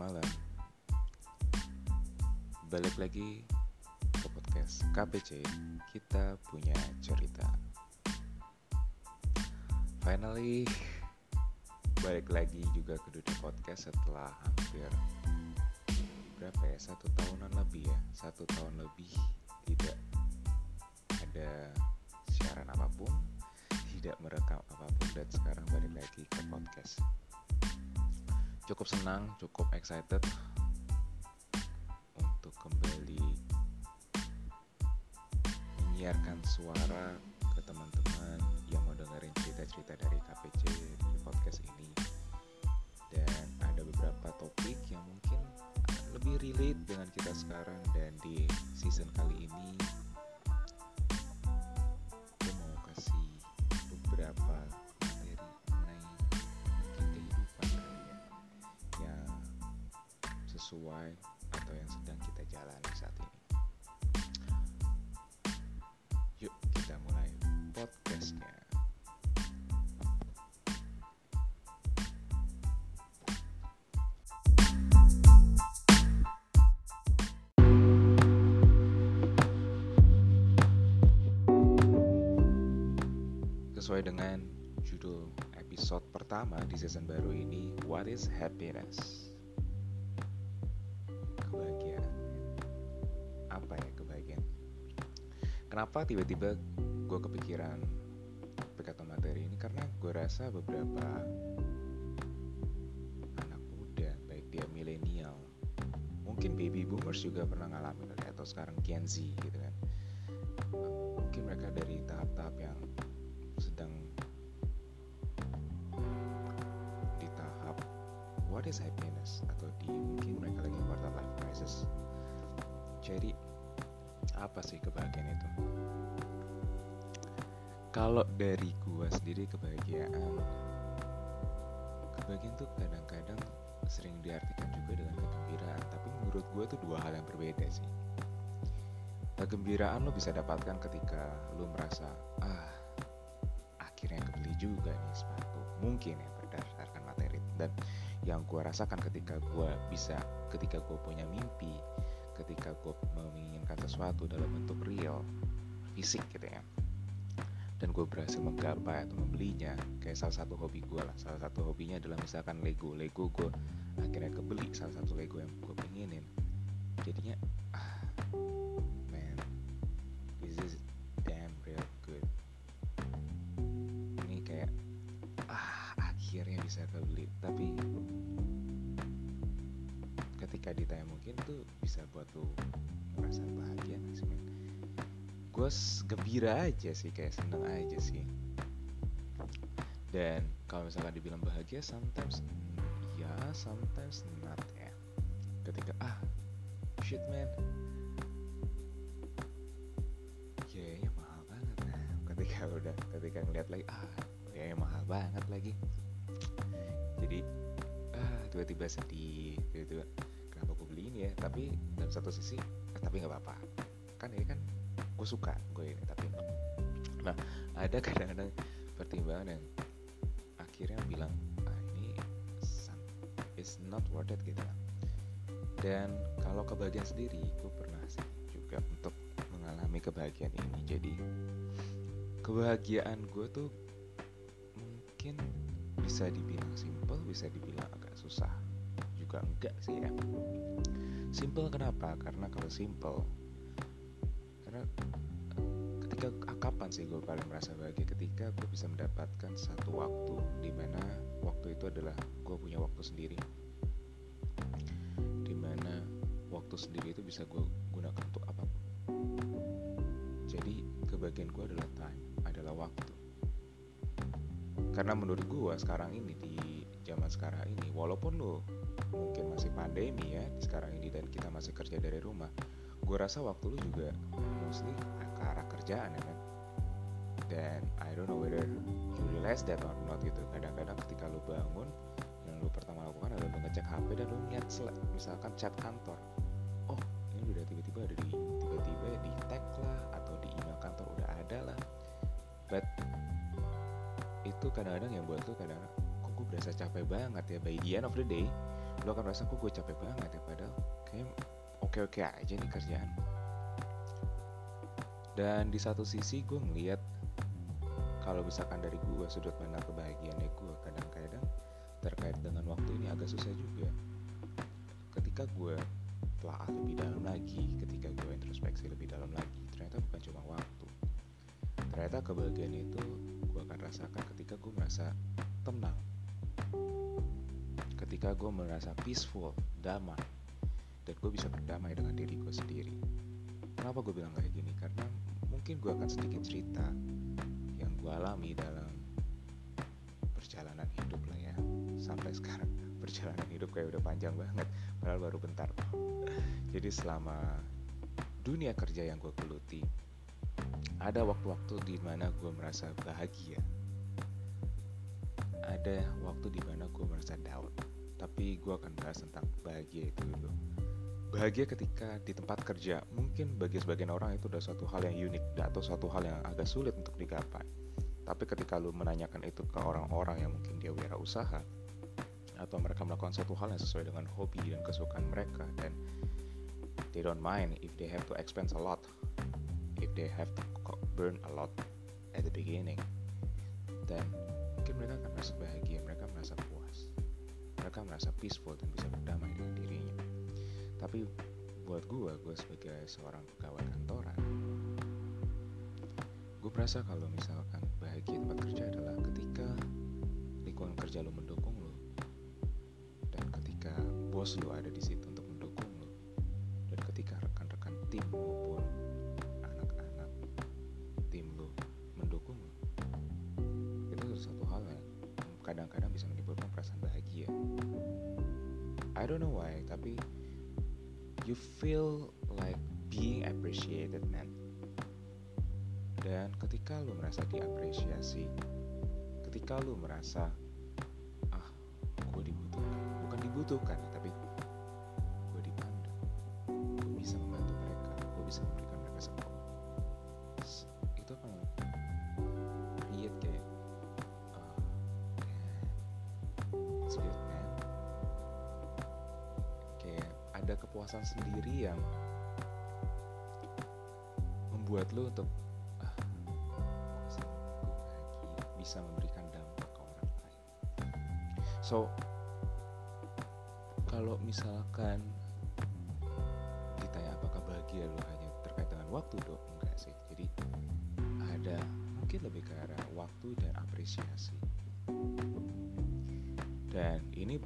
malam. Balik lagi ke podcast KPC Kita punya cerita. Finally Balik lagi juga ke dunia podcast setelah hampir Berapa ya, satu tahunan lebih ya? Satu tahun lebih tidak ada siaran apa pun Tidak merekam apa pun Dan sekarang balik lagi ke podcast cukup senang, cukup excited untuk kembali menyiarkan suara ke teman-teman yang mau dengerin cerita-cerita dari KPC di podcast ini. Dan ada beberapa topik yang mungkin lebih relate dengan kita sekarang dan di season kali ini sesuai atau yang sedang kita jalani saat ini. Yuk kita mulai podcastnya. Sesuai dengan judul episode pertama di season baru ini, What is Happiness? Kebahagiaan. Apa ya kebahagiaan? Kenapa tiba-tiba gue kepikiran berkata materi ini? Karena gue rasa beberapa anak muda, baik dia milenial, mungkin baby boomers juga pernah ngalamin kali, atau sekarang Gen Z gitu kan. Mungkin mereka dari tahap-tahap yang sedang what is happiness? Atau di mungkin mereka lagi quarter life crisis. Jadi apa sih kebahagiaan itu? Kalau dari gua sendiri kebahagiaan kebahagiaan tuh kadang-kadang sering diartikan juga dengan kegembiraan. Tapi menurut gua tuh dua hal yang berbeda sih. Kegembiraan lo bisa dapatkan ketika lo merasa ah akhirnya kebeli juga nih sepatu. Mungkin ya berdasarkan materi. Dan yang gue rasakan ketika gue bisa ketika gue punya mimpi ketika gue menginginkan sesuatu dalam bentuk real fisik gitu ya. Dan gue berhasil menggapai atau membelinya kayak salah satu hobi gue lah. Salah satu hobinya adalah misalkan Lego. Lego gue akhirnya kebeli salah satu Lego yang gue pengenin. Jadinya ah bisa kebeli tapi ketika ditanya mungkin tuh bisa buat tuh merasa bahagia sih gue gembira aja sih kayak seneng aja sih. Dan kalau misalkan dibilang bahagia sometimes ya sometimes not ya ketika ah shit man. Kayaknya mahal banget. Nah ketika udah ketika ngeliat lagi ah kayaknya mahal banget lagi jadi ah tiba-tiba sedih tiba-tiba kenapa gue beli ini ya? Tapi dalam satu sisi eh, tapi nggak apa-apa. Kan ini kan gue suka gue ini tapi nah ada kadang-kadang pertimbangan yang akhirnya bilang ah ini is not worth it gitu dan kalau kebahagiaan sendiri gue pernah sih juga untuk mengalami kebahagiaan ini. Jadi kebahagiaan gue tuh mungkin bisa dibilang simple bisa dibilang agak susah juga enggak sih ya. Simple kenapa? Karena kalau simple karena ketika ah, kapan sih gue paling merasa bahagia? Ketika gue bisa mendapatkan satu waktu di mana waktu itu adalah gue punya waktu sendiri. Di mana waktu sendiri itu bisa gue gunakan untuk apa pun. Jadi kebahagiaan gue adalah time adalah waktu karena menurut gue sekarang ini di zaman sekarang ini walaupun lo mungkin masih pandemi ya di sekarang ini dan kita masih kerja dari rumah gue rasa waktu lu juga mostly ke arah kerjaan ya kan dan I don't know whether you realize that or not gitu. Kadang-kadang ketika lu bangun yang lu pertama lakukan adalah mengecek HP dan lu lihat misalkan chat kantor. Oh ini udah tiba-tiba ada di tiba-tiba di tag lah atau di email kantor udah ada lah. But itu kadang-kadang yang buat lu kadang-kadang kok gue berasa capek banget ya by the end of the day lo akan rasa kok gue capek banget ya padahal kayak oke-oke aja nih kerjaan dan di satu sisi gue ngeliat kalau misalkan dari gue sudut pandang kebahagiaannya gue kadang-kadang terkait dengan waktu ini agak susah juga. Ketika gue telah lebih dalam lagi ketika gue introspeksi lebih dalam lagi ternyata bukan cuma waktu. Ternyata kebahagiaan itu rasakan ketika gue merasa tenang. Ketika gue merasa peaceful damai dan gue bisa berdamai dengan diri gue sendiri. Kenapa gue bilang kayak gini? Karena mungkin gue akan sedikit cerita yang gue alami dalam perjalanan hidup lah ya. Sampai sekarang perjalanan hidup kayak udah panjang banget padahal baru bentar. Jadi selama dunia kerja yang gue geluti ada waktu-waktu di mana gue merasa bahagia ada waktu di mana gue merasa down. Tapi gue akan bahas tentang bahagia itu dulu. Bahagia ketika di tempat kerja mungkin bagi sebagian orang itu udah suatu hal yang unik atau suatu hal yang agak sulit untuk digapai. Tapi ketika lu menanyakan itu ke orang-orang yang mungkin dia wirausaha atau mereka melakukan suatu hal yang sesuai dengan hobi dan kesukaan mereka dan they don't mind if they have to expense a lot if they have to burn a lot at the beginning dan mungkin mereka akan merasa bahagia mereka merasa puas. Mereka merasa peaceful dan bisa berdamai dengan dirinya. Tapi buat gue gue sebagai seorang pegawai kantoran gue merasa kalau misalkan bahagia tempat kerja adalah ketika lingkungan kerja lo mendukung lo dan ketika bos lo ada I don't know why tapi you feel like being appreciated man. Dan ketika lu merasa diapresiasi ketika lu merasa ah gue dibutuhkan. Bukan dibutuhkan kepuasan sendiri yang membuat lu untuk bisa memberikan dampak ke orang lain. So, kalau misalkan ditanya apakah bahagia lo hanya terkait dengan waktu dong, enggak sih. Jadi ada mungkin lebih ke arah waktu dan apresiasi. Dan ini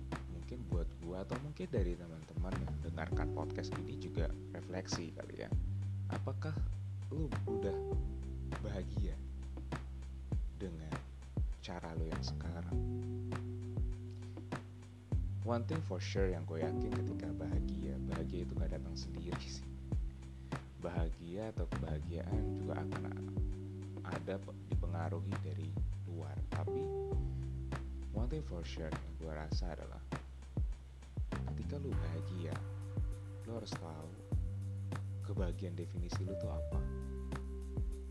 mungkin buat gua atau mungkin dari teman-teman yang mendengarkan podcast ini juga refleksi kali ya. Apakah lu udah bahagia dengan cara lo yang sekarang. One thing for sure yang gue yakin ketika bahagia, bahagia itu gak datang sendiri sih. Bahagia atau kebahagiaan juga akan ada dipengaruhi dari luar. Tapi one thing for sure yang gue rasa adalah ketika lo bahagia, lo harus tahu kebahagiaan definisi lo tuh apa.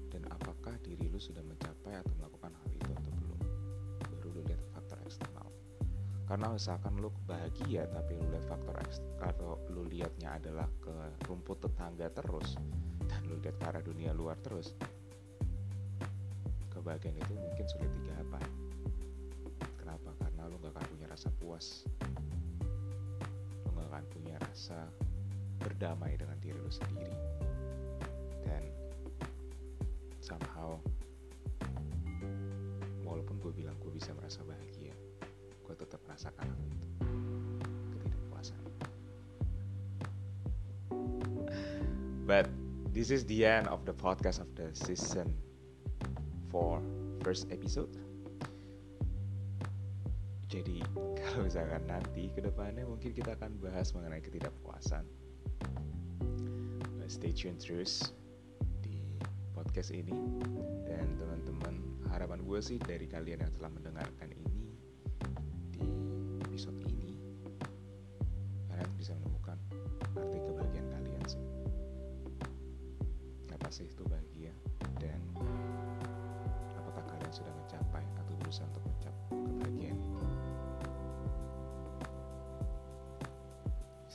Dan apakah diri lu sudah mencapai atau melakukan hal itu atau belum? Baru lu lihat faktor eksternal. Karena misalkan lu bahagia tapi lu lihat faktor kalau lu lihatnya adalah ke rumput tetangga terus dan lu lihat ke arah dunia luar terus kebahagiaan itu mungkin sulit digapai. Kenapa? Karena lu gak akan punya rasa puas. lu rasa berdamai dengan diri lu sendiri. Dan somehow walaupun gue bilang gue bisa merasa bahagia gue tetap merasakan hal itu. Ketidakpuasan. But this is the end of the podcast of the season 4 first episode jadi kalau misalkan nanti ke depannya mungkin kita akan bahas mengenai ketidakpuasan. Stay tune terus podcast ini. Dan teman-teman harapan gue sih dari kalian yang telah mendengarkan ini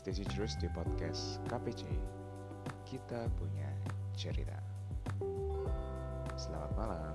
Stay terus di podcast KPC. Kita punya cerita. Selamat malam.